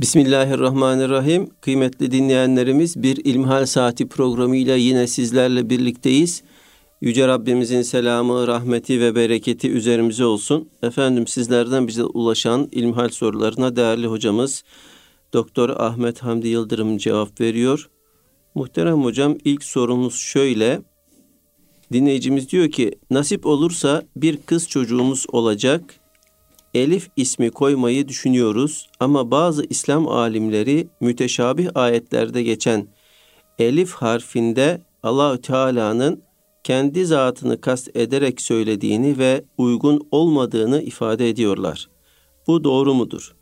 Bismillahirrahmanirrahim. Kıymetli dinleyenlerimiz bir İlmihal Saati programıyla yine sizlerle birlikteyiz. Yüce Rabbimizin selamı, rahmeti ve bereketi üzerimize olsun. Efendim sizlerden bize ulaşan ilmihal sorularına değerli hocamız Doktor Ahmet Hamdi Yıldırım cevap veriyor. Muhterem hocam ilk sorumuz şöyle. Dinleyicimiz diyor ki nasip olursa bir kız çocuğumuz olacak. Elif ismi koymayı düşünüyoruz ama bazı İslam alimleri müteşabih ayetlerde geçen elif harfinde Allahü Teala'nın kendi zatını kast ederek söylediğini ve uygun olmadığını ifade ediyorlar. Bu doğru mudur?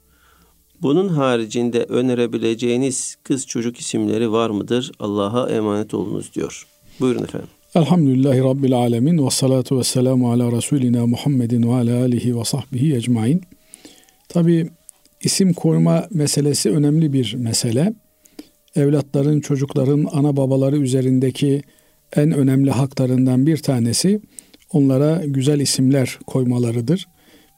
Bunun haricinde önerebileceğiniz kız çocuk isimleri var mıdır? Allah'a emanet olunuz diyor. Buyurun efendim. Elhamdülillahi Rabbil Alemin ve salatu ve selamu ala Resulina Muhammedin ve ala alihi ve sahbihi ecmain. Tabi isim koyma meselesi önemli bir mesele. Evlatların, çocukların ana babaları üzerindeki en önemli haklarından bir tanesi onlara güzel isimler koymalarıdır.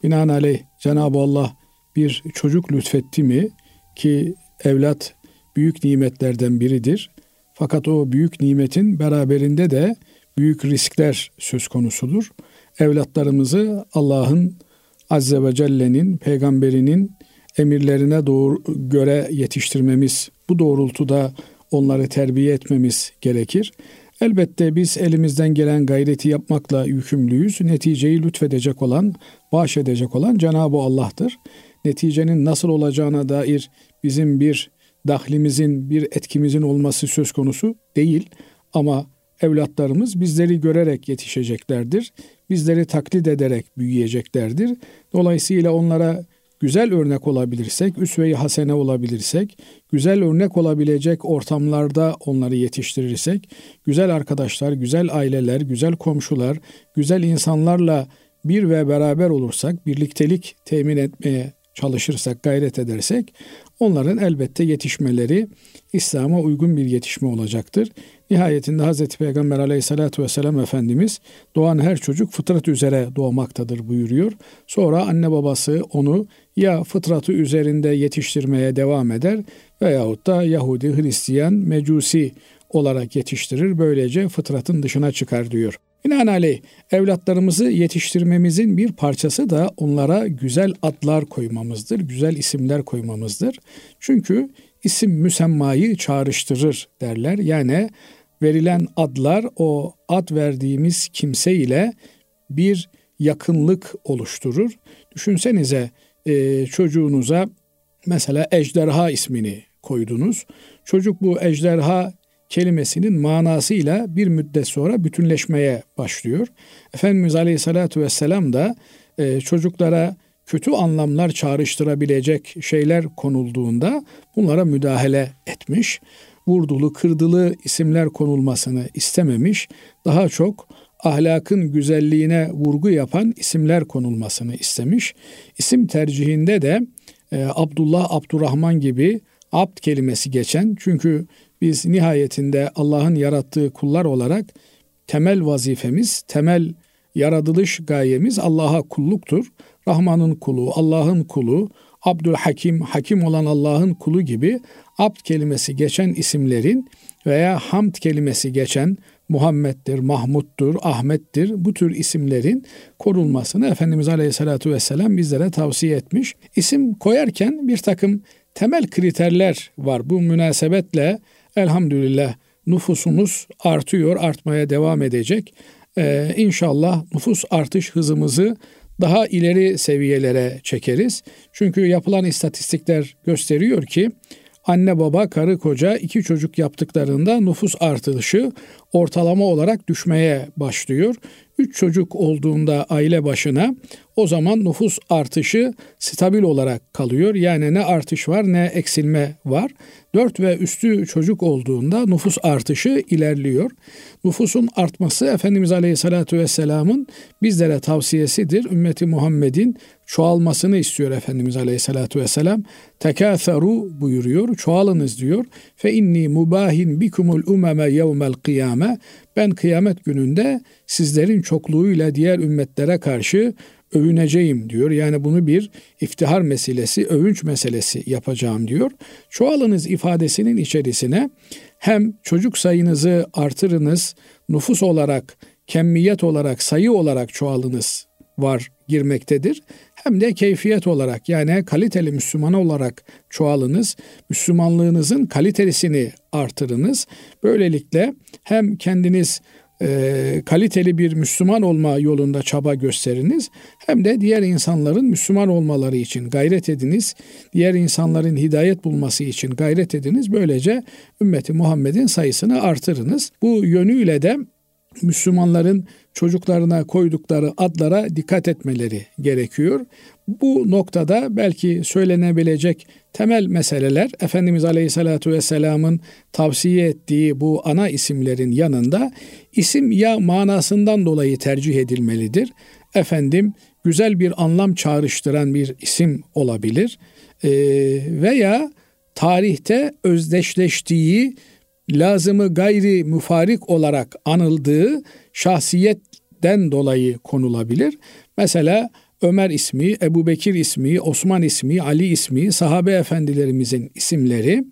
Binaenaleyh Cenab-ı Allah bir çocuk lütfetti mi ki evlat büyük nimetlerden biridir. Fakat o büyük nimetin beraberinde de büyük riskler söz konusudur. Evlatlarımızı Allah'ın Azze ve Celle'nin, peygamberinin emirlerine doğru göre yetiştirmemiz, bu doğrultuda onları terbiye etmemiz gerekir. Elbette biz elimizden gelen gayreti yapmakla yükümlüyüz. Neticeyi lütfedecek olan, bahşedecek olan Cenab-ı Allah'tır. Neticenin nasıl olacağına dair bizim bir dahlimizin, bir etkimizin olması söz konusu değil. Ama evlatlarımız bizleri görerek yetişeceklerdir. Bizleri taklit ederek büyüyeceklerdir. Dolayısıyla onlara güzel örnek olabilirsek, üsve-i hasene olabilirsek, güzel örnek olabilecek ortamlarda onları yetiştirirsek, güzel arkadaşlar, güzel aileler, güzel komşular, güzel insanlarla bir ve beraber olursak, birliktelik temin etmeye çalışırsak, gayret edersek onların elbette yetişmeleri İslam'a uygun bir yetişme olacaktır. Nihayetinde Hz. Peygamber aleyhissalatü vesselam Efendimiz doğan her çocuk fıtrat üzere doğmaktadır buyuruyor. Sonra anne babası onu ya fıtratı üzerinde yetiştirmeye devam eder veyahut da Yahudi, Hristiyan, Mecusi olarak yetiştirir. Böylece fıtratın dışına çıkar diyor. Binaenaleyh evlatlarımızı yetiştirmemizin bir parçası da onlara güzel adlar koymamızdır, güzel isimler koymamızdır. Çünkü isim müsemmayı çağrıştırır derler. Yani verilen adlar o ad verdiğimiz kimse ile bir yakınlık oluşturur. Düşünsenize e, çocuğunuza mesela ejderha ismini koydunuz. Çocuk bu ejderha kelimesinin manasıyla bir müddet sonra bütünleşmeye başlıyor. Efendimiz Aleyhisselatü Vesselam da e, çocuklara kötü anlamlar çağrıştırabilecek şeyler konulduğunda bunlara müdahale etmiş. Vurdulu, kırdılı isimler konulmasını istememiş. Daha çok ahlakın güzelliğine vurgu yapan isimler konulmasını istemiş. İsim tercihinde de e, Abdullah, Abdurrahman gibi abd kelimesi geçen çünkü biz nihayetinde Allah'ın yarattığı kullar olarak temel vazifemiz, temel yaratılış gayemiz Allah'a kulluktur. Rahman'ın kulu, Allah'ın kulu, Abdülhakim, hakim olan Allah'ın kulu gibi abd kelimesi geçen isimlerin veya hamd kelimesi geçen Muhammed'dir, Mahmud'dur, Ahmet'tir bu tür isimlerin korunmasını Efendimiz Aleyhisselatü Vesselam bizlere tavsiye etmiş. İsim koyarken bir takım temel kriterler var. Bu münasebetle elhamdülillah nüfusumuz artıyor, artmaya devam edecek. Ee, inşallah nüfus artış hızımızı daha ileri seviyelere çekeriz. Çünkü yapılan istatistikler gösteriyor ki anne baba karı koca iki çocuk yaptıklarında nüfus artışı ortalama olarak düşmeye başlıyor. Üç çocuk olduğunda aile başına o zaman nüfus artışı stabil olarak kalıyor. Yani ne artış var ne eksilme var. 4 ve üstü çocuk olduğunda nüfus artışı ilerliyor. Nüfusun artması Efendimiz Aleyhisselatü Vesselam'ın bizlere tavsiyesidir. Ümmeti Muhammed'in çoğalmasını istiyor Efendimiz Aleyhisselatü Vesselam. Tekâferu buyuruyor. Çoğalınız diyor. Fe inni mubahin bikumul umeme yevmel kıyame. Ben kıyamet gününde sizlerin çokluğuyla diğer ümmetlere karşı övüneceğim diyor. Yani bunu bir iftihar meselesi, övünç meselesi yapacağım diyor. Çoğalınız ifadesinin içerisine hem çocuk sayınızı artırınız, nüfus olarak, kemmiyet olarak, sayı olarak çoğalınız var girmektedir. Hem de keyfiyet olarak yani kaliteli Müslüman olarak çoğalınız. Müslümanlığınızın kalitesini artırınız. Böylelikle hem kendiniz e, kaliteli bir Müslüman olma yolunda çaba gösteriniz. Hem de diğer insanların Müslüman olmaları için gayret ediniz. Diğer insanların hidayet bulması için gayret ediniz. Böylece ümmeti Muhammed'in sayısını artırınız. Bu yönüyle de Müslümanların çocuklarına koydukları adlara dikkat etmeleri gerekiyor. Bu noktada belki söylenebilecek temel meseleler Efendimiz Aleyhisselatü Vesselam'ın tavsiye ettiği bu ana isimlerin yanında isim ya manasından dolayı tercih edilmelidir. Efendim güzel bir anlam çağrıştıran bir isim olabilir ee, veya tarihte özdeşleştiği lazımı gayri müfarik olarak anıldığı şahsiyetten dolayı konulabilir. Mesela Ömer ismi, Ebu Bekir ismi, Osman ismi, Ali ismi, sahabe efendilerimizin isimleri.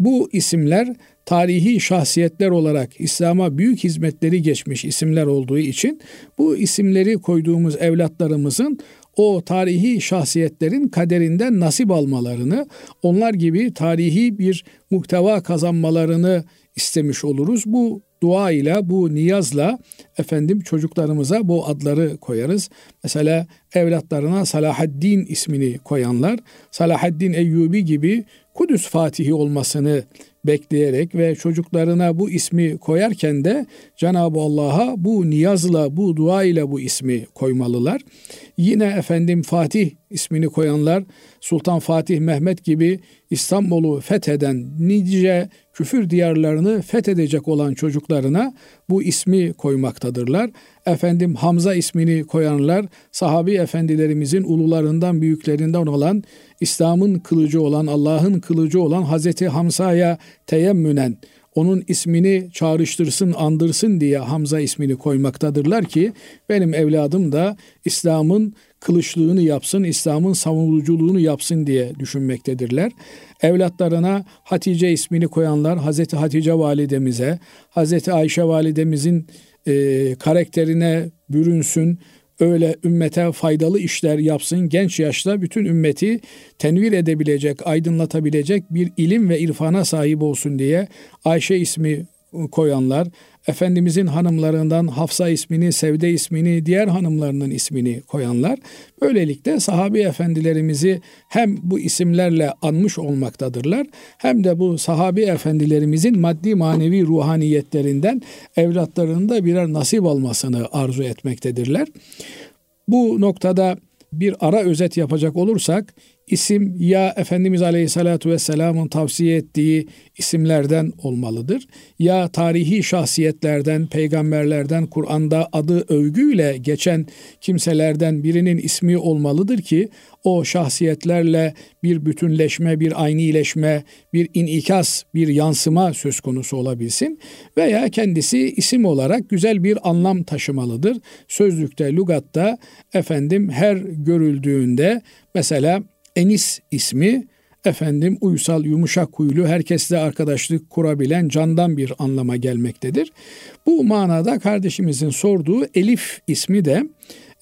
Bu isimler tarihi şahsiyetler olarak İslam'a büyük hizmetleri geçmiş isimler olduğu için bu isimleri koyduğumuz evlatlarımızın o tarihi şahsiyetlerin kaderinden nasip almalarını, onlar gibi tarihi bir muhteva kazanmalarını istemiş oluruz. Bu dua ile, bu niyazla efendim çocuklarımıza bu adları koyarız. Mesela evlatlarına Salahaddin ismini koyanlar, Salahaddin Eyyubi gibi Kudüs Fatihi olmasını bekleyerek ve çocuklarına bu ismi koyarken de Cenab-ı Allah'a bu niyazla, bu dua ile bu ismi koymalılar. Yine efendim Fatih ismini koyanlar Sultan Fatih Mehmet gibi İstanbul'u fetheden nice küfür diyarlarını fethedecek olan çocuklarına bu ismi koymaktadırlar. Efendim Hamza ismini koyanlar sahabi efendilerimizin ulularından büyüklerinden olan İslam'ın kılıcı olan Allah'ın kılıcı olan Hazreti Hamza'ya teyemmünen onun ismini çağrıştırsın, andırsın diye Hamza ismini koymaktadırlar ki benim evladım da İslam'ın kılıçlığını yapsın, İslam'ın savunuculuğunu yapsın diye düşünmektedirler. Evlatlarına Hatice ismini koyanlar Hazreti Hatice validemize, Hazreti Ayşe validemizin e, karakterine bürünsün, öyle ümmete faydalı işler yapsın. Genç yaşta bütün ümmeti tenvir edebilecek, aydınlatabilecek bir ilim ve irfana sahip olsun diye Ayşe ismi koyanlar, Efendimizin hanımlarından Hafsa ismini, Sevde ismini, diğer hanımlarının ismini koyanlar böylelikle sahabi efendilerimizi hem bu isimlerle anmış olmaktadırlar hem de bu sahabi efendilerimizin maddi manevi ruhaniyetlerinden evlatlarında birer nasip almasını arzu etmektedirler. Bu noktada bir ara özet yapacak olursak isim ya Efendimiz Aleyhisselatü Vesselam'ın tavsiye ettiği isimlerden olmalıdır. Ya tarihi şahsiyetlerden, peygamberlerden, Kur'an'da adı övgüyle geçen kimselerden birinin ismi olmalıdır ki o şahsiyetlerle bir bütünleşme, bir aynileşme, bir inikas, bir yansıma söz konusu olabilsin. Veya kendisi isim olarak güzel bir anlam taşımalıdır. Sözlükte, lugatta efendim her görüldüğünde mesela Enis ismi efendim uysal, yumuşak huylu, herkesle arkadaşlık kurabilen candan bir anlama gelmektedir. Bu manada kardeşimizin sorduğu Elif ismi de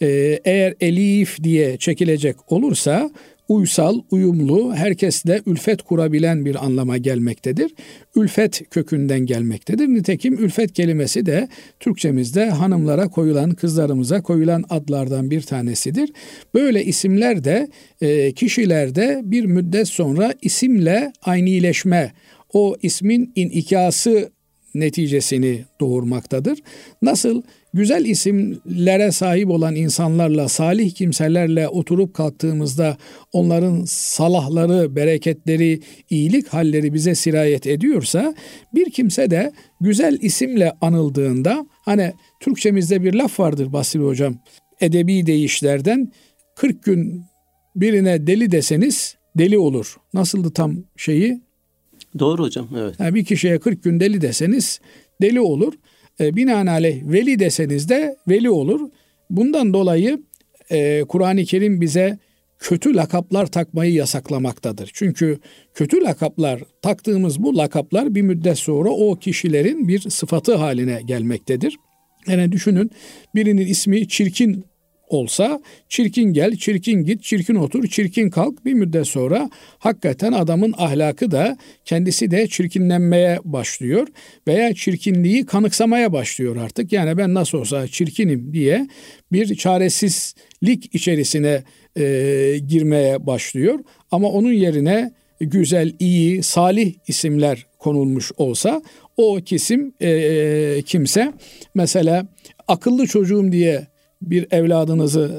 e, eğer Elif diye çekilecek olursa uysal, uyumlu, herkesle ülfet kurabilen bir anlama gelmektedir. Ülfet kökünden gelmektedir. Nitekim ülfet kelimesi de Türkçemizde hanımlara koyulan, kızlarımıza koyulan adlardan bir tanesidir. Böyle isimler de e, kişilerde bir müddet sonra isimle aynileşme, o ismin inikası neticesini doğurmaktadır. Nasıl güzel isimlere sahip olan insanlarla, salih kimselerle oturup kalktığımızda onların salahları, bereketleri, iyilik halleri bize sirayet ediyorsa bir kimse de güzel isimle anıldığında hani Türkçemizde bir laf vardır Basri Hocam. Edebi deyişlerden 40 gün birine deli deseniz deli olur. Nasıldı tam şeyi? Doğru hocam evet. Yani bir kişiye 40 gün deli deseniz deli olur. E, binaenaleyh veli deseniz de veli olur. Bundan dolayı e, Kur'an-ı Kerim bize kötü lakaplar takmayı yasaklamaktadır. Çünkü kötü lakaplar taktığımız bu lakaplar bir müddet sonra o kişilerin bir sıfatı haline gelmektedir. Yani düşünün birinin ismi çirkin olsa çirkin gel, çirkin git, çirkin otur, çirkin kalk bir müddet sonra hakikaten adamın ahlakı da kendisi de çirkinlenmeye başlıyor veya çirkinliği kanıksamaya başlıyor artık. Yani ben nasıl olsa çirkinim diye bir çaresizlik içerisine e, girmeye başlıyor. Ama onun yerine güzel, iyi, salih isimler konulmuş olsa o kesim e, kimse mesela akıllı çocuğum diye bir evladınızı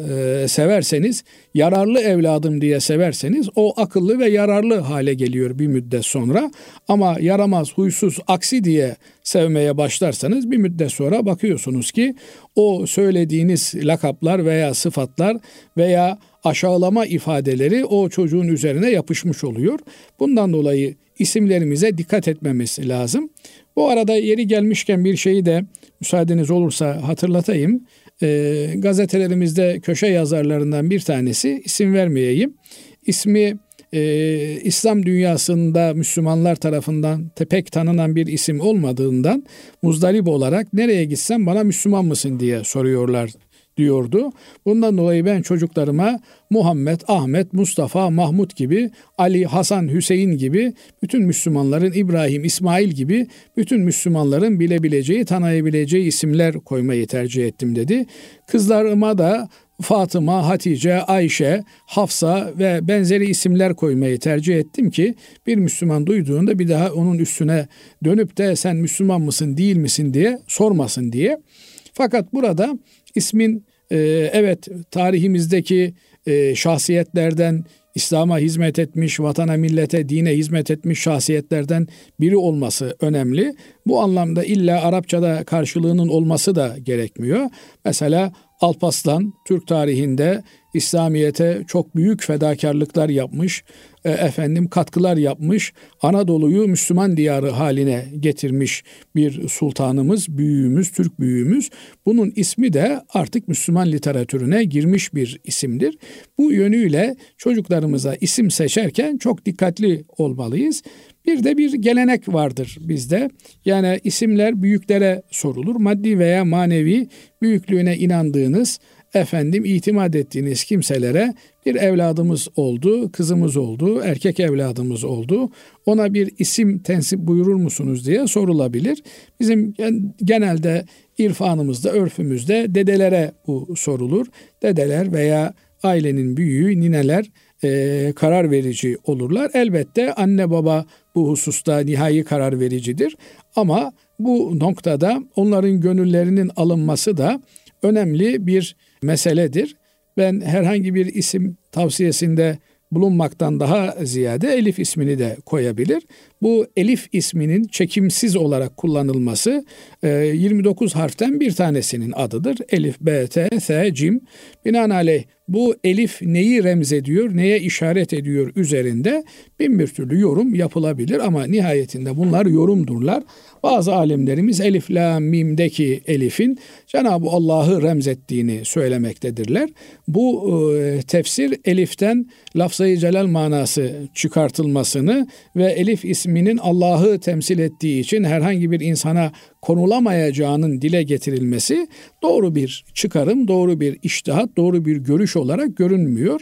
e, severseniz, yararlı evladım diye severseniz o akıllı ve yararlı hale geliyor bir müddet sonra. Ama yaramaz, huysuz, aksi diye sevmeye başlarsanız bir müddet sonra bakıyorsunuz ki o söylediğiniz lakaplar veya sıfatlar veya aşağılama ifadeleri o çocuğun üzerine yapışmış oluyor. Bundan dolayı isimlerimize dikkat etmemiz lazım. Bu arada yeri gelmişken bir şeyi de müsaadeniz olursa hatırlatayım. E, gazetelerimizde köşe yazarlarından bir tanesi isim vermeyeyim. İsmi e, İslam dünyasında Müslümanlar tarafından pek tanınan bir isim olmadığından muzdarip olarak nereye gitsem bana Müslüman mısın diye soruyorlar diyordu. Bundan dolayı ben çocuklarıma Muhammed, Ahmet, Mustafa, Mahmut gibi, Ali, Hasan, Hüseyin gibi bütün Müslümanların İbrahim, İsmail gibi bütün Müslümanların bilebileceği, tanıyabileceği isimler koymayı tercih ettim dedi. Kızlarıma da Fatıma, Hatice, Ayşe, Hafsa ve benzeri isimler koymayı tercih ettim ki bir Müslüman duyduğunda bir daha onun üstüne dönüp de sen Müslüman mısın değil misin diye sormasın diye. Fakat burada ismin e, evet tarihimizdeki e, şahsiyetlerden İslam'a hizmet etmiş, vatana, millete, dine hizmet etmiş şahsiyetlerden biri olması önemli. Bu anlamda illa Arapçada karşılığının olması da gerekmiyor. Mesela Alpaslan Türk tarihinde İslamiyete çok büyük fedakarlıklar yapmış, e, efendim katkılar yapmış, Anadolu'yu Müslüman diyarı haline getirmiş bir sultanımız, büyüğümüz, Türk büyüğümüz. Bunun ismi de artık Müslüman literatürüne girmiş bir isimdir. Bu yönüyle çocuklarımıza isim seçerken çok dikkatli olmalıyız. Bir de bir gelenek vardır bizde. Yani isimler büyüklere sorulur. Maddi veya manevi büyüklüğüne inandığınız, efendim itimat ettiğiniz kimselere bir evladımız oldu, kızımız oldu, erkek evladımız oldu. Ona bir isim tensip buyurur musunuz diye sorulabilir. Bizim genelde irfanımızda, örfümüzde dedelere bu sorulur. Dedeler veya ailenin büyüğü, nineler e, karar verici olurlar. Elbette anne baba bu hususta nihai karar vericidir. Ama bu noktada onların gönüllerinin alınması da önemli bir meseledir. Ben herhangi bir isim tavsiyesinde bulunmaktan daha ziyade Elif ismini de koyabilir. Bu Elif isminin çekimsiz olarak kullanılması 29 e, harften bir tanesinin adıdır. Elif, B, T, S, Cim. Binaenaleyh bu elif neyi remzediyor, neye işaret ediyor üzerinde bin bir türlü yorum yapılabilir ama nihayetinde bunlar yorumdurlar. Bazı alimlerimiz elif la mimdeki elifin Cenab-ı Allah'ı remzettiğini söylemektedirler. Bu e, tefsir eliften lafzayı celal manası çıkartılmasını ve elif isminin Allah'ı temsil ettiği için herhangi bir insana konulamayacağının dile getirilmesi doğru bir çıkarım, doğru bir iştihat, doğru bir görüş olarak görünmüyor.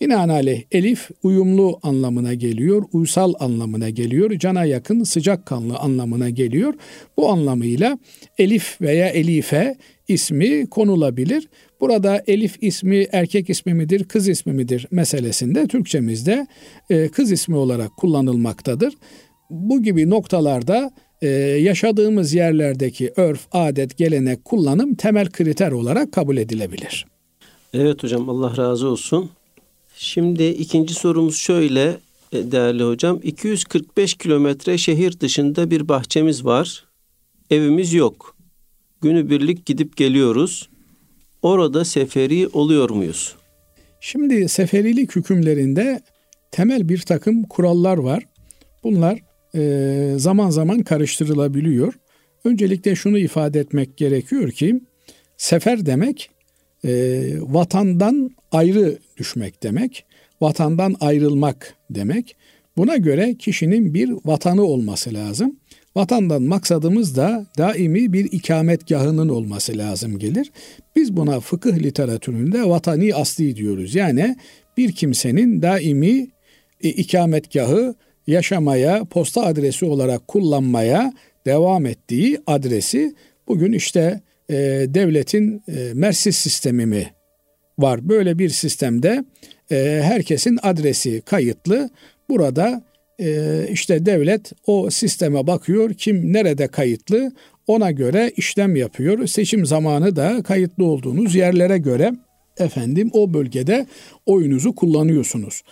Binaenaleyh elif uyumlu anlamına geliyor, uysal anlamına geliyor, cana yakın, sıcakkanlı anlamına geliyor. Bu anlamıyla elif veya elife ismi konulabilir. Burada elif ismi erkek ismi midir, kız ismi midir meselesinde Türkçemizde e, kız ismi olarak kullanılmaktadır. Bu gibi noktalarda e, yaşadığımız yerlerdeki örf, adet, gelenek, kullanım temel kriter olarak kabul edilebilir. Evet hocam Allah razı olsun. Şimdi ikinci sorumuz şöyle e, değerli hocam. 245 kilometre şehir dışında bir bahçemiz var. Evimiz yok. Günübirlik gidip geliyoruz. Orada seferi oluyor muyuz? Şimdi seferilik hükümlerinde temel bir takım kurallar var. Bunlar zaman zaman karıştırılabiliyor. Öncelikle şunu ifade etmek gerekiyor ki sefer demek e, vatandan ayrı düşmek demek, vatandan ayrılmak demek. Buna göre kişinin bir vatanı olması lazım. Vatandan maksadımız da daimi bir ikametgahının olması lazım gelir. Biz buna fıkıh literatüründe vatani asli diyoruz. Yani bir kimsenin daimi e, ikametgahı yaşamaya, posta adresi olarak kullanmaya devam ettiği adresi bugün işte e, devletin e, Mersis sistemi mi var? Böyle bir sistemde e, herkesin adresi kayıtlı. Burada e, işte devlet o sisteme bakıyor. Kim nerede kayıtlı ona göre işlem yapıyor. Seçim zamanı da kayıtlı olduğunuz yerlere göre efendim o bölgede oyunuzu kullanıyorsunuz.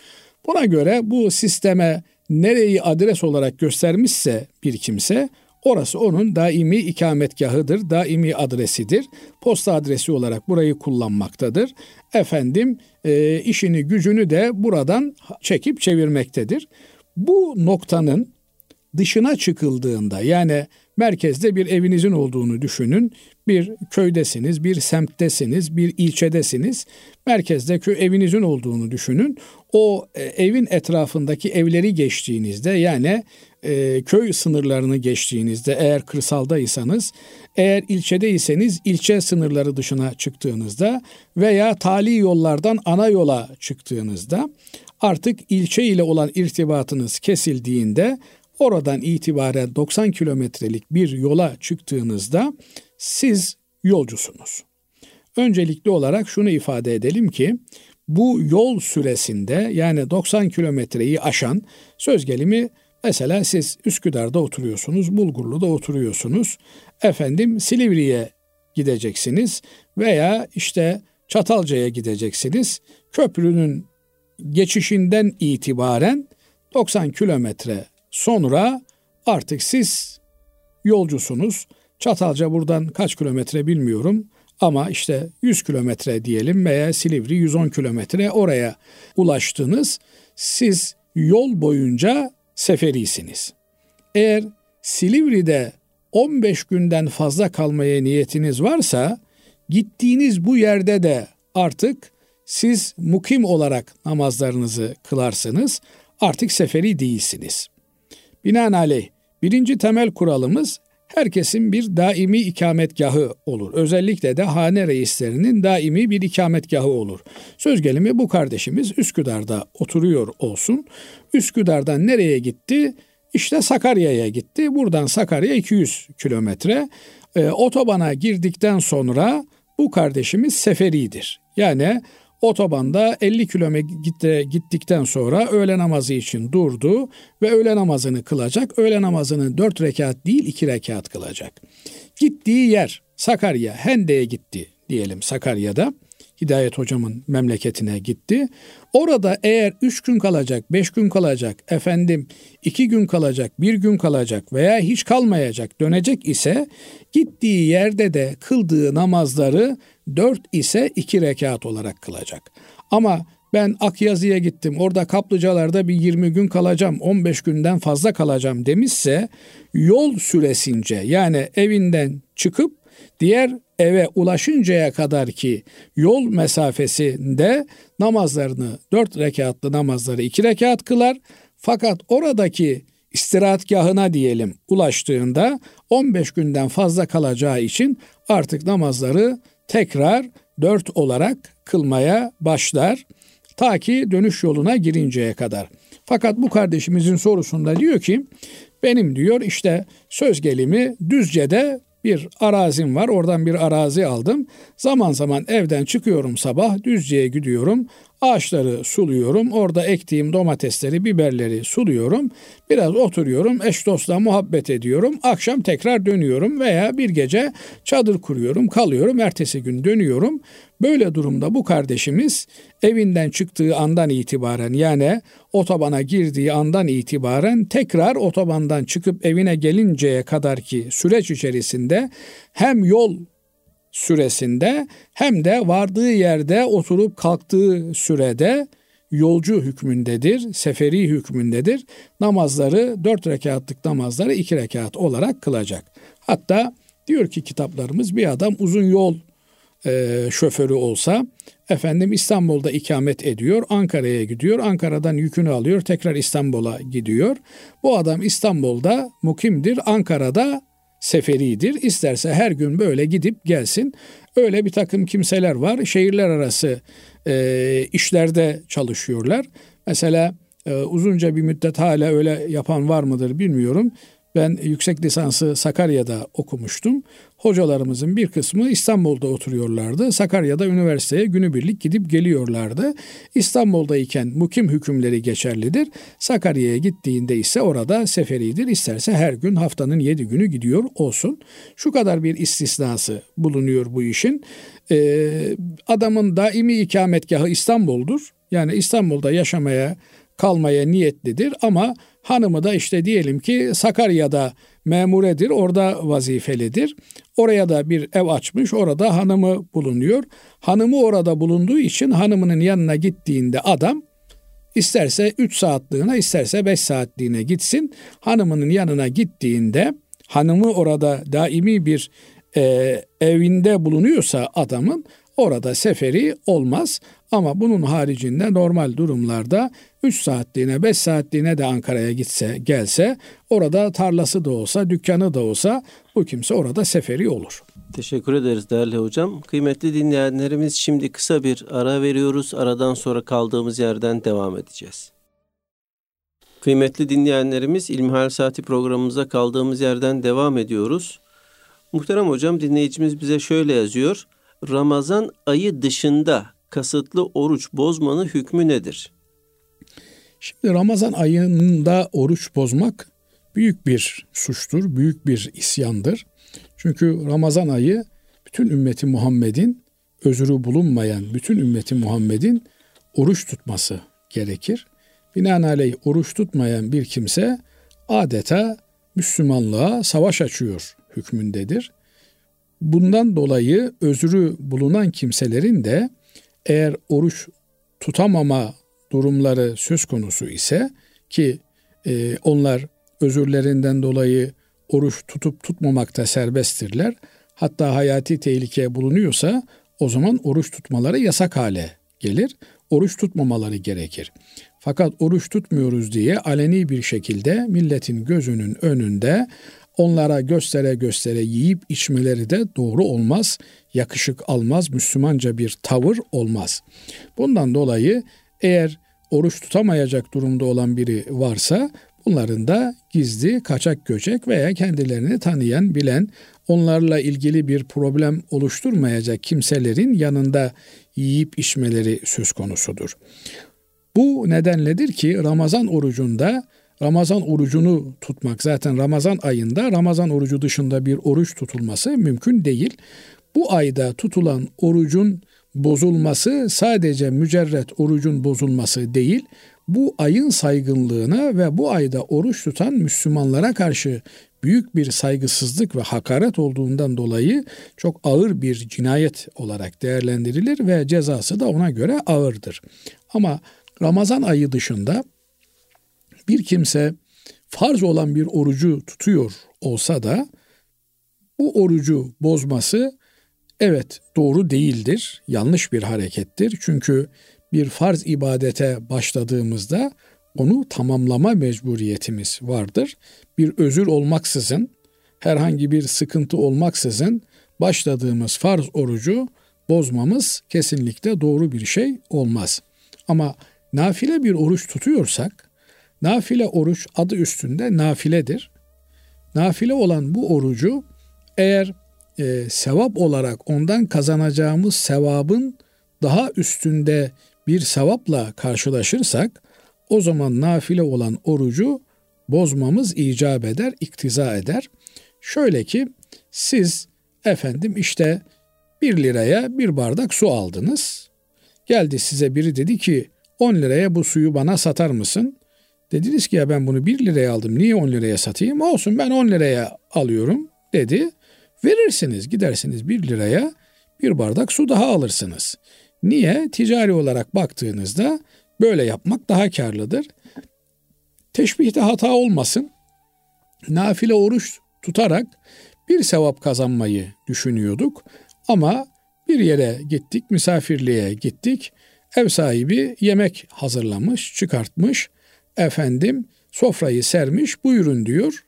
Buna göre bu sisteme nereyi adres olarak göstermişse bir kimse orası onun daimi ikametgahıdır, daimi adresidir. Posta adresi olarak burayı kullanmaktadır. Efendim e, işini gücünü de buradan çekip çevirmektedir. Bu noktanın dışına çıkıldığında yani merkezde bir evinizin olduğunu düşünün. Bir köydesiniz, bir semttesiniz, bir ilçedesiniz. Merkezde köy evinizin olduğunu düşünün. O e, evin etrafındaki evleri geçtiğinizde yani e, köy sınırlarını geçtiğinizde eğer kırsaldaysanız, eğer ilçedeyseniz ilçe sınırları dışına çıktığınızda veya tali yollardan ana yola çıktığınızda artık ilçe ile olan irtibatınız kesildiğinde oradan itibaren 90 kilometrelik bir yola çıktığınızda siz yolcusunuz. Öncelikli olarak şunu ifade edelim ki bu yol süresinde yani 90 kilometreyi aşan söz gelimi mesela siz Üsküdar'da oturuyorsunuz, Bulgurlu'da oturuyorsunuz. Efendim Silivri'ye gideceksiniz veya işte Çatalca'ya gideceksiniz. Köprünün geçişinden itibaren 90 kilometre sonra artık siz yolcusunuz. Çatalca buradan kaç kilometre bilmiyorum ama işte 100 kilometre diyelim veya Silivri 110 kilometre oraya ulaştınız. Siz yol boyunca seferisiniz. Eğer Silivri'de 15 günden fazla kalmaya niyetiniz varsa gittiğiniz bu yerde de artık siz mukim olarak namazlarınızı kılarsınız. Artık seferi değilsiniz. Binaenaleyh birinci temel kuralımız herkesin bir daimi ikametgahı olur. Özellikle de hane reislerinin daimi bir ikametgahı olur. Söz gelimi bu kardeşimiz Üsküdar'da oturuyor olsun. Üsküdar'dan nereye gitti? İşte Sakarya'ya gitti. Buradan Sakarya 200 kilometre. E, otobana girdikten sonra bu kardeşimiz seferidir. Yani Otobanda 50 kilometre gittikten sonra öğle namazı için durdu ve öğle namazını kılacak. Öğle namazını 4 rekat değil 2 rekat kılacak. Gittiği yer Sakarya, Hende'ye gitti diyelim Sakarya'da. Hidayet hocamın memleketine gitti. Orada eğer üç gün kalacak, beş gün kalacak, efendim iki gün kalacak, bir gün kalacak veya hiç kalmayacak, dönecek ise gittiği yerde de kıldığı namazları dört ise iki rekat olarak kılacak. Ama ben Akyazı'ya gittim orada kaplıcalarda bir 20 gün kalacağım 15 günden fazla kalacağım demişse yol süresince yani evinden çıkıp diğer eve ulaşıncaya kadar ki yol mesafesinde namazlarını dört rekatlı namazları iki rekat kılar. Fakat oradaki istirahatgahına diyelim ulaştığında 15 günden fazla kalacağı için artık namazları tekrar dört olarak kılmaya başlar. Ta ki dönüş yoluna girinceye kadar. Fakat bu kardeşimizin sorusunda diyor ki benim diyor işte söz gelimi Düzce'de bir arazim var. Oradan bir arazi aldım. Zaman zaman evden çıkıyorum sabah Düzce'ye gidiyorum. Ağaçları suluyorum. Orada ektiğim domatesleri, biberleri suluyorum. Biraz oturuyorum. Eş dostla muhabbet ediyorum. Akşam tekrar dönüyorum veya bir gece çadır kuruyorum, kalıyorum. Ertesi gün dönüyorum. Böyle durumda bu kardeşimiz evinden çıktığı andan itibaren yani otobana girdiği andan itibaren tekrar otobandan çıkıp evine gelinceye kadar ki süreç içerisinde hem yol süresinde hem de vardığı yerde oturup kalktığı sürede yolcu hükmündedir, seferi hükmündedir. Namazları dört rekatlık namazları iki rekat olarak kılacak. Hatta diyor ki kitaplarımız bir adam uzun yol e, şoförü olsa efendim İstanbul'da ikamet ediyor, Ankara'ya gidiyor, Ankara'dan yükünü alıyor, tekrar İstanbul'a gidiyor. Bu adam İstanbul'da mukimdir, Ankara'da seferidir. İsterse her gün böyle gidip gelsin. Öyle bir takım kimseler var. Şehirler arası e, işlerde çalışıyorlar. Mesela e, uzunca bir müddet hala öyle yapan var mıdır bilmiyorum. Ben yüksek lisansı Sakarya'da okumuştum. Hocalarımızın bir kısmı İstanbul'da oturuyorlardı. Sakarya'da üniversiteye günübirlik gidip geliyorlardı. İstanbul'dayken mukim hükümleri geçerlidir. Sakarya'ya gittiğinde ise orada seferidir. İsterse her gün haftanın yedi günü gidiyor olsun. Şu kadar bir istisnası bulunuyor bu işin. Ee, adamın daimi ikametgahı İstanbul'dur. Yani İstanbul'da yaşamaya kalmaya niyetlidir ama hanımı da işte diyelim ki Sakarya'da memuredir, orada vazifelidir. Oraya da bir ev açmış, orada hanımı bulunuyor. Hanımı orada bulunduğu için hanımının yanına gittiğinde adam isterse 3 saatliğine isterse 5 saatliğine gitsin. Hanımının yanına gittiğinde hanımı orada daimi bir e, evinde bulunuyorsa adamın orada seferi olmaz. Ama bunun haricinde normal durumlarda 3 saatliğine 5 saatliğine de Ankara'ya gitse gelse orada tarlası da olsa dükkanı da olsa bu kimse orada seferi olur. Teşekkür ederiz değerli hocam. Kıymetli dinleyenlerimiz şimdi kısa bir ara veriyoruz. Aradan sonra kaldığımız yerden devam edeceğiz. Kıymetli dinleyenlerimiz İlmihal Saati programımıza kaldığımız yerden devam ediyoruz. Muhterem hocam dinleyicimiz bize şöyle yazıyor. Ramazan ayı dışında kasıtlı oruç bozmanın hükmü nedir? Şimdi Ramazan ayında oruç bozmak büyük bir suçtur, büyük bir isyandır. Çünkü Ramazan ayı bütün ümmeti Muhammed'in özürü bulunmayan bütün ümmeti Muhammed'in oruç tutması gerekir. Binaenaleyh oruç tutmayan bir kimse adeta Müslümanlığa savaş açıyor hükmündedir. Bundan dolayı özrü bulunan kimselerin de eğer oruç tutamama durumları söz konusu ise ki e, onlar özürlerinden dolayı oruç tutup tutmamakta serbesttirler. Hatta hayati tehlike bulunuyorsa o zaman oruç tutmaları yasak hale gelir. Oruç tutmamaları gerekir. Fakat oruç tutmuyoruz diye aleni bir şekilde milletin gözünün önünde onlara göstere göstere yiyip içmeleri de doğru olmaz, yakışık almaz, Müslümanca bir tavır olmaz. Bundan dolayı eğer oruç tutamayacak durumda olan biri varsa bunların da gizli, kaçak göçek veya kendilerini tanıyan, bilen, onlarla ilgili bir problem oluşturmayacak kimselerin yanında yiyip içmeleri söz konusudur. Bu nedenledir ki Ramazan orucunda Ramazan orucunu tutmak zaten Ramazan ayında Ramazan orucu dışında bir oruç tutulması mümkün değil. Bu ayda tutulan orucun bozulması sadece mücerret orucun bozulması değil, bu ayın saygınlığına ve bu ayda oruç tutan Müslümanlara karşı büyük bir saygısızlık ve hakaret olduğundan dolayı çok ağır bir cinayet olarak değerlendirilir ve cezası da ona göre ağırdır. Ama Ramazan ayı dışında bir kimse farz olan bir orucu tutuyor olsa da bu orucu bozması evet doğru değildir, yanlış bir harekettir. Çünkü bir farz ibadete başladığımızda onu tamamlama mecburiyetimiz vardır. Bir özür olmaksızın, herhangi bir sıkıntı olmaksızın başladığımız farz orucu bozmamız kesinlikle doğru bir şey olmaz. Ama nafile bir oruç tutuyorsak Nafile oruç adı üstünde nafiledir. Nafile olan bu orucu eğer e, sevap olarak ondan kazanacağımız sevabın daha üstünde bir sevapla karşılaşırsak o zaman nafile olan orucu bozmamız icap eder, iktiza eder. Şöyle ki siz efendim işte bir liraya bir bardak su aldınız. Geldi size biri dedi ki 10 liraya bu suyu bana satar mısın? Dediniz ki ya ben bunu 1 liraya aldım niye 10 liraya satayım? Olsun ben 10 liraya alıyorum dedi. Verirsiniz gidersiniz 1 liraya bir bardak su daha alırsınız. Niye? Ticari olarak baktığınızda böyle yapmak daha karlıdır. Teşbihte hata olmasın. Nafile oruç tutarak bir sevap kazanmayı düşünüyorduk. Ama bir yere gittik, misafirliğe gittik. Ev sahibi yemek hazırlamış, çıkartmış. Efendim sofrayı sermiş, buyurun diyor.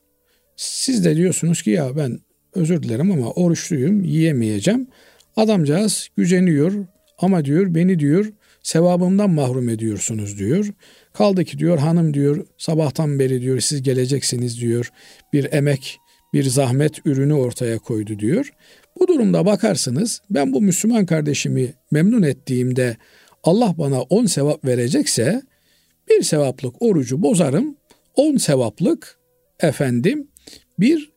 Siz de diyorsunuz ki ya ben özür dilerim ama oruçluyum, yiyemeyeceğim. Adamcağız güceniyor ama diyor beni diyor sevabımdan mahrum ediyorsunuz diyor. Kaldı ki diyor hanım diyor sabahtan beri diyor siz geleceksiniz diyor. Bir emek, bir zahmet ürünü ortaya koydu diyor. Bu durumda bakarsınız ben bu Müslüman kardeşimi memnun ettiğimde Allah bana on sevap verecekse bir sevaplık orucu bozarım. On sevaplık efendim bir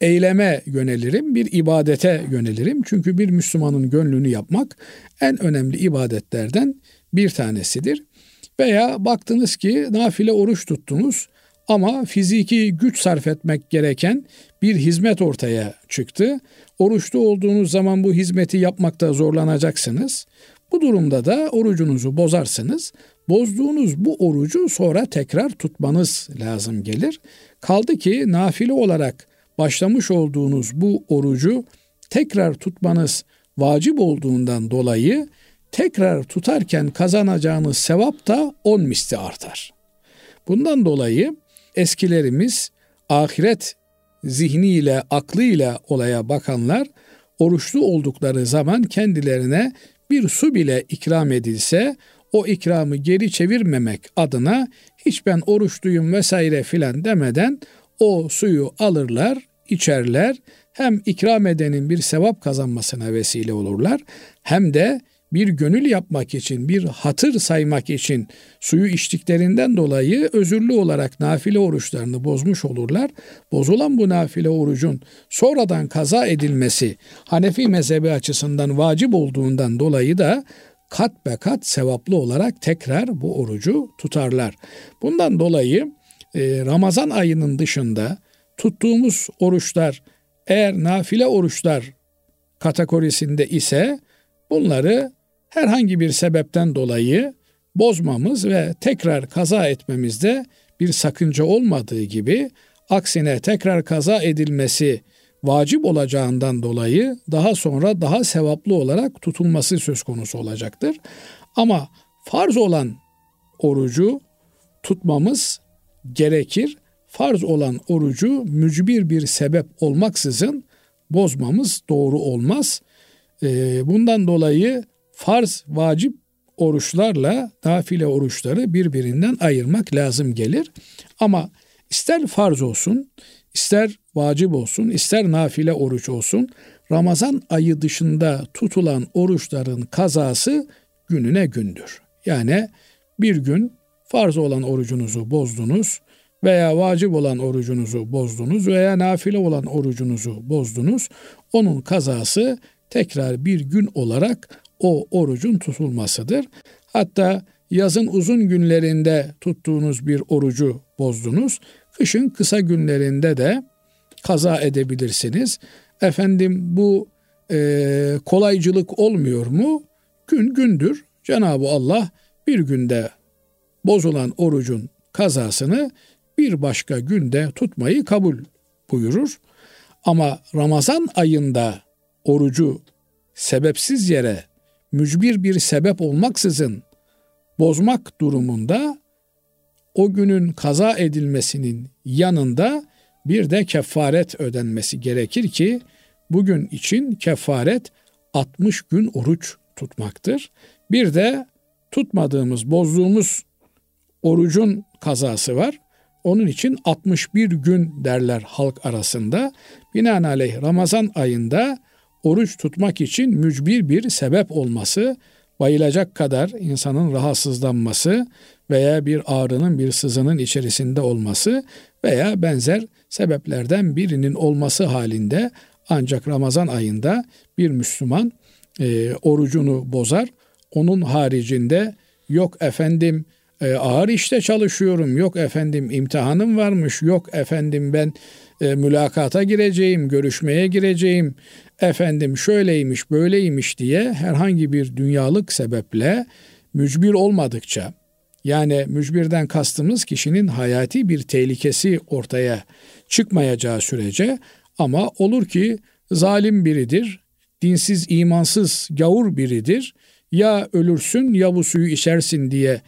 eyleme yönelirim, bir ibadete yönelirim. Çünkü bir Müslümanın gönlünü yapmak en önemli ibadetlerden bir tanesidir. Veya baktınız ki nafile oruç tuttunuz ama fiziki güç sarf etmek gereken bir hizmet ortaya çıktı. Oruçlu olduğunuz zaman bu hizmeti yapmakta zorlanacaksınız. Bu durumda da orucunuzu bozarsınız. Bozduğunuz bu orucu sonra tekrar tutmanız lazım gelir. Kaldı ki nafile olarak başlamış olduğunuz bu orucu tekrar tutmanız vacip olduğundan dolayı tekrar tutarken kazanacağınız sevap da on misli artar. Bundan dolayı eskilerimiz ahiret zihniyle, aklıyla olaya bakanlar oruçlu oldukları zaman kendilerine bir su bile ikram edilse o ikramı geri çevirmemek adına hiç ben oruçluyum vesaire filan demeden o suyu alırlar, içerler. Hem ikram edenin bir sevap kazanmasına vesile olurlar hem de bir gönül yapmak için, bir hatır saymak için suyu içtiklerinden dolayı özürlü olarak nafile oruçlarını bozmuş olurlar. Bozulan bu nafile orucun sonradan kaza edilmesi Hanefi mezhebi açısından vacip olduğundan dolayı da kat be kat sevaplı olarak tekrar bu orucu tutarlar. Bundan dolayı e, Ramazan ayının dışında tuttuğumuz oruçlar eğer nafile oruçlar kategorisinde ise bunları herhangi bir sebepten dolayı bozmamız ve tekrar kaza etmemizde bir sakınca olmadığı gibi aksine tekrar kaza edilmesi vacip olacağından dolayı daha sonra daha sevaplı olarak tutulması söz konusu olacaktır. Ama farz olan orucu tutmamız gerekir. Farz olan orucu mücbir bir sebep olmaksızın bozmamız doğru olmaz. Ee, bundan dolayı farz, vacip oruçlarla nafile oruçları birbirinden ayırmak lazım gelir. Ama ister farz olsun, ister vacip olsun, ister nafile oruç olsun, Ramazan ayı dışında tutulan oruçların kazası gününe gündür. Yani bir gün farz olan orucunuzu bozdunuz veya vacip olan orucunuzu bozdunuz veya nafile olan orucunuzu bozdunuz. Onun kazası tekrar bir gün olarak o orucun tutulmasıdır. Hatta yazın uzun günlerinde tuttuğunuz bir orucu bozdunuz. Kışın kısa günlerinde de kaza edebilirsiniz. Efendim bu e, kolaycılık olmuyor mu? Gün gündür Cenab-ı Allah bir günde bozulan orucun kazasını bir başka günde tutmayı kabul buyurur. Ama Ramazan ayında orucu sebepsiz yere mücbir bir sebep olmaksızın bozmak durumunda o günün kaza edilmesinin yanında bir de kefaret ödenmesi gerekir ki bugün için kefaret 60 gün oruç tutmaktır. Bir de tutmadığımız, bozduğumuz orucun kazası var. Onun için 61 gün derler halk arasında. Binaenaleyh Ramazan ayında oruç tutmak için mücbir bir sebep olması, bayılacak kadar insanın rahatsızlanması veya bir ağrının bir sızının içerisinde olması veya benzer sebeplerden birinin olması halinde ancak Ramazan ayında bir Müslüman e, orucunu bozar. Onun haricinde yok efendim e, ağır işte çalışıyorum, yok efendim imtihanım varmış, yok efendim ben e, mülakata gireceğim, görüşmeye gireceğim, efendim şöyleymiş, böyleymiş diye herhangi bir dünyalık sebeple mücbir olmadıkça Yani mücbirden kastımız kişinin hayati bir tehlikesi ortaya çıkmayacağı sürece ama olur ki zalim biridir, dinsiz, imansız, gavur biridir. Ya ölürsün ya bu suyu içersin diye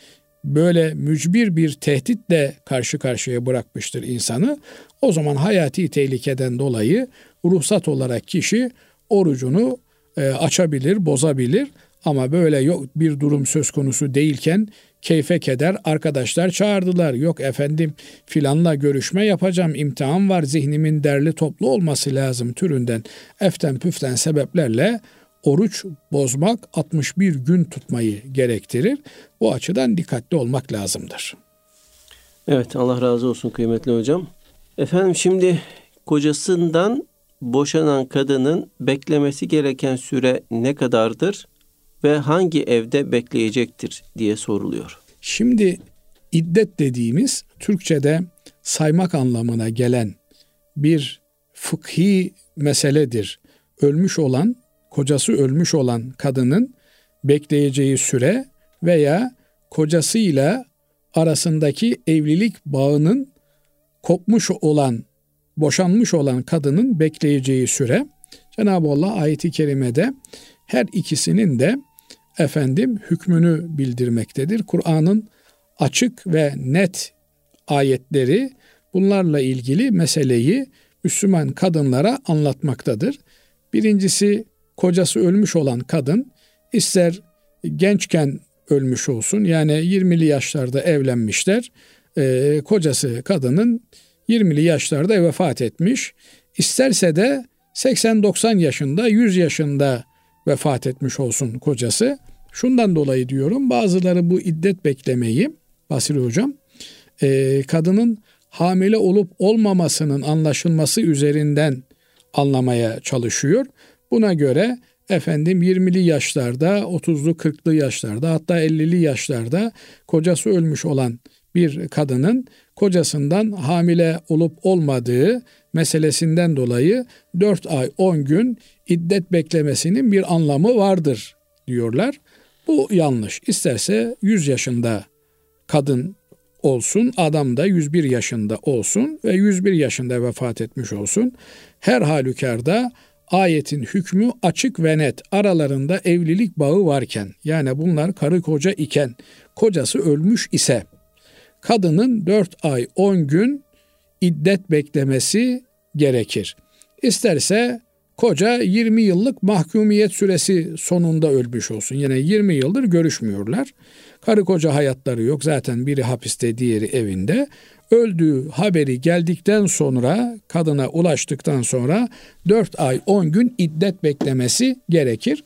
böyle mücbir bir tehditle karşı karşıya bırakmıştır insanı. O zaman hayati tehlikeden dolayı ruhsat olarak kişi orucunu e, açabilir, bozabilir. Ama böyle yok bir durum söz konusu değilken keyfe keder arkadaşlar çağırdılar. Yok efendim filanla görüşme yapacağım imtihan var zihnimin derli toplu olması lazım türünden eften püften sebeplerle oruç bozmak 61 gün tutmayı gerektirir. Bu açıdan dikkatli olmak lazımdır. Evet Allah razı olsun kıymetli hocam. Efendim şimdi kocasından boşanan kadının beklemesi gereken süre ne kadardır ve hangi evde bekleyecektir diye soruluyor. Şimdi iddet dediğimiz Türkçe'de saymak anlamına gelen bir fıkhi meseledir. Ölmüş olan, kocası ölmüş olan kadının bekleyeceği süre veya kocasıyla arasındaki evlilik bağının kopmuş olan, boşanmış olan kadının bekleyeceği süre. Cenab-ı Allah ayeti kerimede her ikisinin de efendim hükmünü bildirmektedir. Kur'an'ın açık ve net ayetleri bunlarla ilgili meseleyi Müslüman kadınlara anlatmaktadır. Birincisi kocası ölmüş olan kadın ister gençken ölmüş olsun yani 20'li yaşlarda evlenmişler. E, kocası kadının 20'li yaşlarda vefat etmiş. İsterse de 80-90 yaşında 100 yaşında vefat etmiş olsun kocası. Şundan dolayı diyorum bazıları bu iddet beklemeyi Basri Hocam e, kadının hamile olup olmamasının anlaşılması üzerinden anlamaya çalışıyor. Buna göre efendim 20'li yaşlarda, 30'lu 40'lı yaşlarda hatta 50'li yaşlarda kocası ölmüş olan bir kadının kocasından hamile olup olmadığı meselesinden dolayı 4 ay 10 gün iddet beklemesinin bir anlamı vardır diyorlar. Bu yanlış. İsterse 100 yaşında kadın olsun, adam da 101 yaşında olsun ve 101 yaşında vefat etmiş olsun. Her halükarda ayetin hükmü açık ve net. Aralarında evlilik bağı varken yani bunlar karı koca iken kocası ölmüş ise kadının 4 ay 10 gün iddet beklemesi gerekir. İsterse koca 20 yıllık mahkumiyet süresi sonunda ölmüş olsun. Yine 20 yıldır görüşmüyorlar. Karı koca hayatları yok. Zaten biri hapiste, diğeri evinde. Öldüğü haberi geldikten sonra, kadına ulaştıktan sonra 4 ay 10 gün iddet beklemesi gerekir.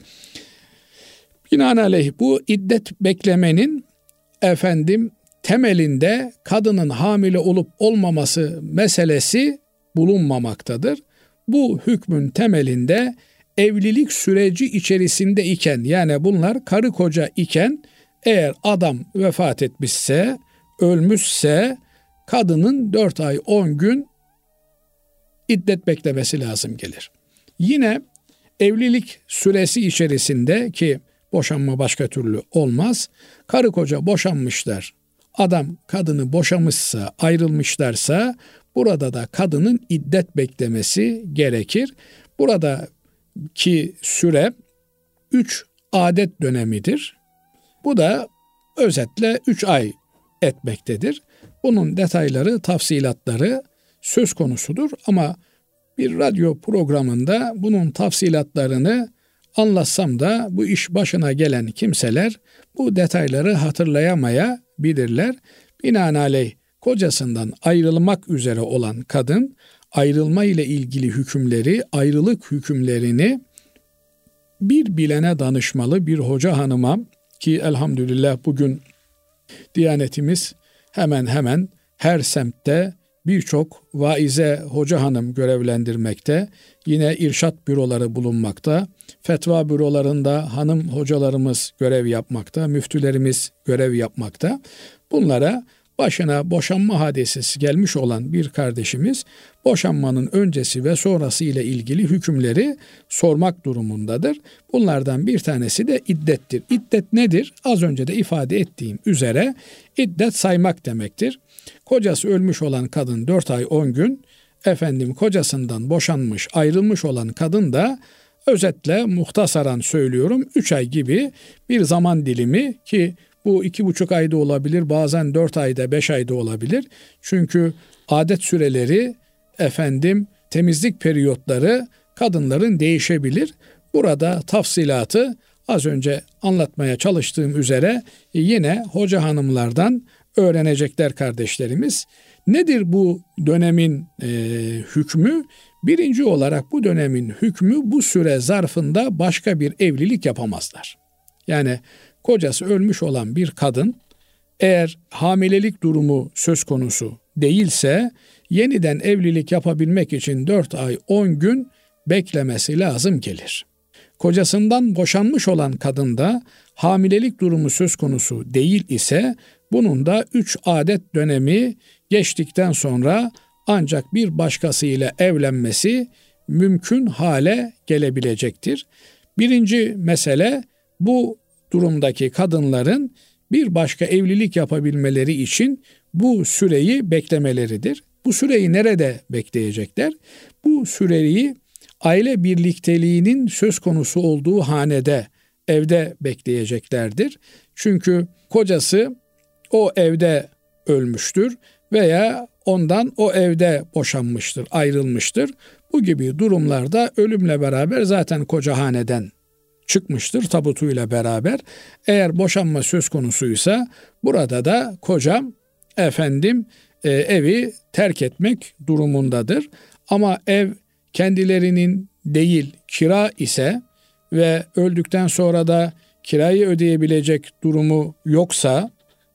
Binaenaleyh bu iddet beklemenin efendim temelinde kadının hamile olup olmaması meselesi bulunmamaktadır. Bu hükmün temelinde evlilik süreci içerisinde iken yani bunlar karı koca iken eğer adam vefat etmişse, ölmüşse kadının 4 ay 10 gün iddet beklemesi lazım gelir. Yine evlilik süresi içerisinde ki boşanma başka türlü olmaz. Karı koca boşanmışlar. Adam kadını boşamışsa, ayrılmışlarsa burada da kadının iddet beklemesi gerekir. Burada ki süre 3 adet dönemidir. Bu da özetle 3 ay etmektedir. Bunun detayları, tafsilatları söz konusudur ama bir radyo programında bunun tafsilatlarını anlatsam da bu iş başına gelen kimseler bu detayları hatırlayamayabilirler. Binaenaleyh kocasından ayrılmak üzere olan kadın ayrılma ile ilgili hükümleri, ayrılık hükümlerini bir bilene danışmalı bir hoca hanıma ki elhamdülillah bugün Diyanetimiz hemen hemen her semtte birçok vaize hoca hanım görevlendirmekte. Yine irşat büroları bulunmakta. Fetva bürolarında hanım hocalarımız görev yapmakta. Müftülerimiz görev yapmakta. Bunlara başına boşanma hadisesi gelmiş olan bir kardeşimiz boşanmanın öncesi ve sonrası ile ilgili hükümleri sormak durumundadır. Bunlardan bir tanesi de iddettir. İddet nedir? Az önce de ifade ettiğim üzere iddet saymak demektir. Kocası ölmüş olan kadın 4 ay 10 gün, efendim kocasından boşanmış, ayrılmış olan kadın da özetle muhtasaran söylüyorum 3 ay gibi bir zaman dilimi ki bu iki buçuk ayda olabilir, bazen dört ayda, beş ayda olabilir. Çünkü adet süreleri, efendim temizlik periyotları kadınların değişebilir. Burada tafsilatı az önce anlatmaya çalıştığım üzere yine hoca hanımlardan öğrenecekler kardeşlerimiz. Nedir bu dönemin e, hükmü? Birinci olarak bu dönemin hükmü bu süre zarfında başka bir evlilik yapamazlar. Yani kocası ölmüş olan bir kadın eğer hamilelik durumu söz konusu değilse yeniden evlilik yapabilmek için 4 ay 10 gün beklemesi lazım gelir. Kocasından boşanmış olan kadında hamilelik durumu söz konusu değil ise bunun da 3 adet dönemi geçtikten sonra ancak bir başkasıyla evlenmesi mümkün hale gelebilecektir. Birinci mesele bu durumdaki kadınların bir başka evlilik yapabilmeleri için bu süreyi beklemeleridir. Bu süreyi nerede bekleyecekler? Bu süreyi aile birlikteliğinin söz konusu olduğu hanede, evde bekleyeceklerdir. Çünkü kocası o evde ölmüştür veya ondan o evde boşanmıştır, ayrılmıştır. Bu gibi durumlarda ölümle beraber zaten koca haneden çıkmıştır tabutuyla beraber. Eğer boşanma söz konusuysa burada da kocam efendim e, evi terk etmek durumundadır. Ama ev kendilerinin değil kira ise ve öldükten sonra da kirayı ödeyebilecek durumu yoksa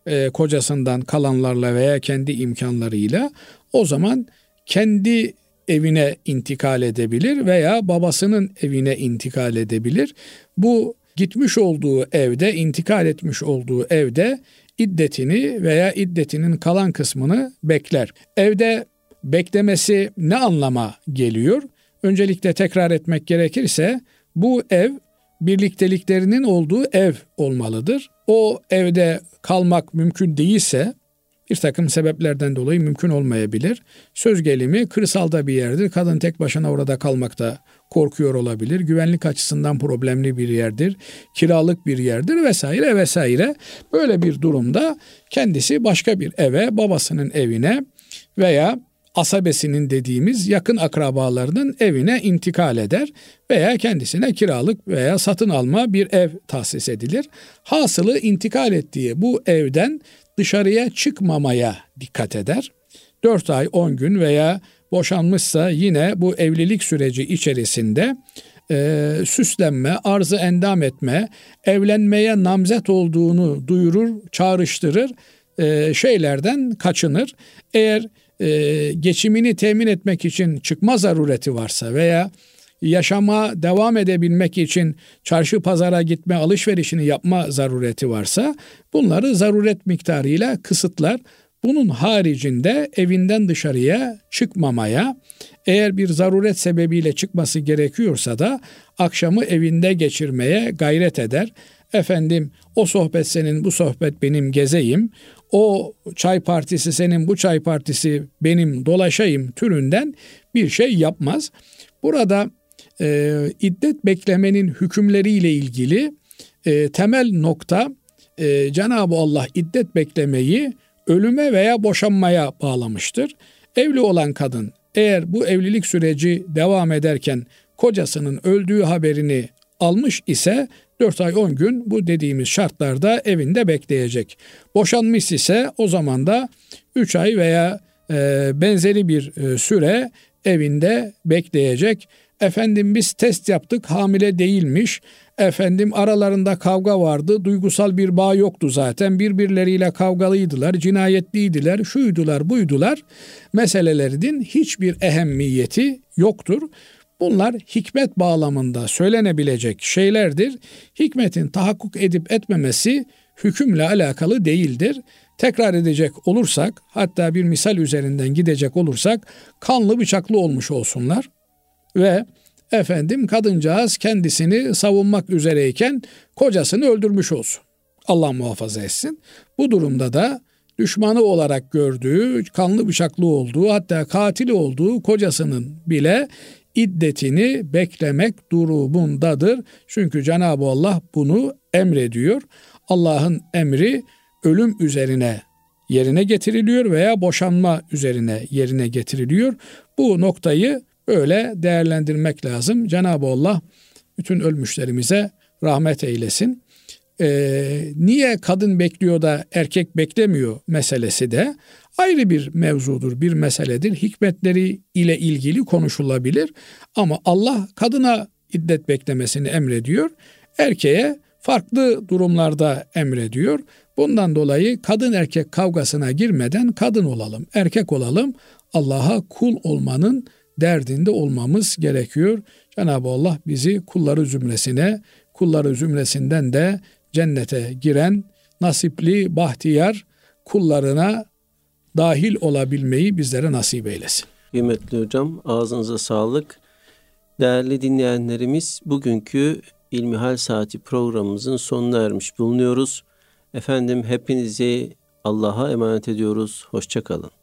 e, kocasından kalanlarla veya kendi imkanlarıyla o zaman kendi evine intikal edebilir veya babasının evine intikal edebilir. Bu gitmiş olduğu evde, intikal etmiş olduğu evde iddetini veya iddetinin kalan kısmını bekler. Evde beklemesi ne anlama geliyor? Öncelikle tekrar etmek gerekirse bu ev birlikteliklerinin olduğu ev olmalıdır. O evde kalmak mümkün değilse bir takım sebeplerden dolayı mümkün olmayabilir. Söz gelimi kırsalda bir yerdir. Kadın tek başına orada kalmakta korkuyor olabilir. Güvenlik açısından problemli bir yerdir. Kiralık bir yerdir vesaire vesaire. Böyle bir durumda kendisi başka bir eve, babasının evine veya asabesinin dediğimiz yakın akrabalarının evine intikal eder veya kendisine kiralık veya satın alma bir ev tahsis edilir. Hasılı intikal ettiği bu evden dışarıya çıkmamaya dikkat eder. 4 ay 10 gün veya boşanmışsa yine bu evlilik süreci içerisinde e, süslenme, arzı endam etme, evlenmeye namzet olduğunu duyurur, çağrıştırır, e, şeylerden kaçınır. Eğer e, geçimini temin etmek için çıkma zarureti varsa veya yaşama devam edebilmek için çarşı pazara gitme alışverişini yapma zarureti varsa bunları zaruret miktarıyla kısıtlar. Bunun haricinde evinden dışarıya çıkmamaya, eğer bir zaruret sebebiyle çıkması gerekiyorsa da akşamı evinde geçirmeye gayret eder. Efendim o sohbet senin, bu sohbet benim gezeyim. O çay partisi senin, bu çay partisi benim dolaşayım türünden bir şey yapmaz. Burada e, iddet beklemenin hükümleriyle ilgili e, temel nokta e, Cenab-ı Allah iddet beklemeyi ölüme veya boşanmaya bağlamıştır. Evli olan kadın eğer bu evlilik süreci devam ederken kocasının öldüğü haberini almış ise 4 ay 10 gün bu dediğimiz şartlarda evinde bekleyecek. Boşanmış ise o zaman da 3 ay veya e, benzeri bir e, süre evinde bekleyecek. Efendim biz test yaptık hamile değilmiş. Efendim aralarında kavga vardı. Duygusal bir bağ yoktu zaten. Birbirleriyle kavgalıydılar, cinayetliydiler, şuydular, buydular. Meselelerinin hiçbir ehemmiyeti yoktur. Bunlar hikmet bağlamında söylenebilecek şeylerdir. Hikmetin tahakkuk edip etmemesi hükümle alakalı değildir. tekrar edecek olursak hatta bir misal üzerinden gidecek olursak kanlı bıçaklı olmuş olsunlar ve efendim kadıncağız kendisini savunmak üzereyken kocasını öldürmüş olsun. Allah muhafaza etsin. Bu durumda da düşmanı olarak gördüğü, kanlı bıçaklı olduğu hatta katili olduğu kocasının bile iddetini beklemek durumundadır. Çünkü Cenab-ı Allah bunu emrediyor. Allah'ın emri ölüm üzerine yerine getiriliyor veya boşanma üzerine yerine getiriliyor. Bu noktayı öyle değerlendirmek lazım. Cenab-ı Allah bütün ölmüşlerimize rahmet eylesin. Ee, niye kadın bekliyor da erkek beklemiyor meselesi de ayrı bir mevzudur, bir meseledir. Hikmetleri ile ilgili konuşulabilir ama Allah kadına iddet beklemesini emrediyor. Erkeğe farklı durumlarda emrediyor. Bundan dolayı kadın erkek kavgasına girmeden kadın olalım, erkek olalım. Allah'a kul olmanın derdinde olmamız gerekiyor. Cenab-ı Allah bizi kulları zümresine, kulları zümresinden de cennete giren nasipli, bahtiyar kullarına dahil olabilmeyi bizlere nasip eylesin. Kıymetli hocam ağzınıza sağlık. Değerli dinleyenlerimiz bugünkü İlmihal Saati programımızın sonuna ermiş bulunuyoruz. Efendim hepinizi Allah'a emanet ediyoruz. Hoşçakalın.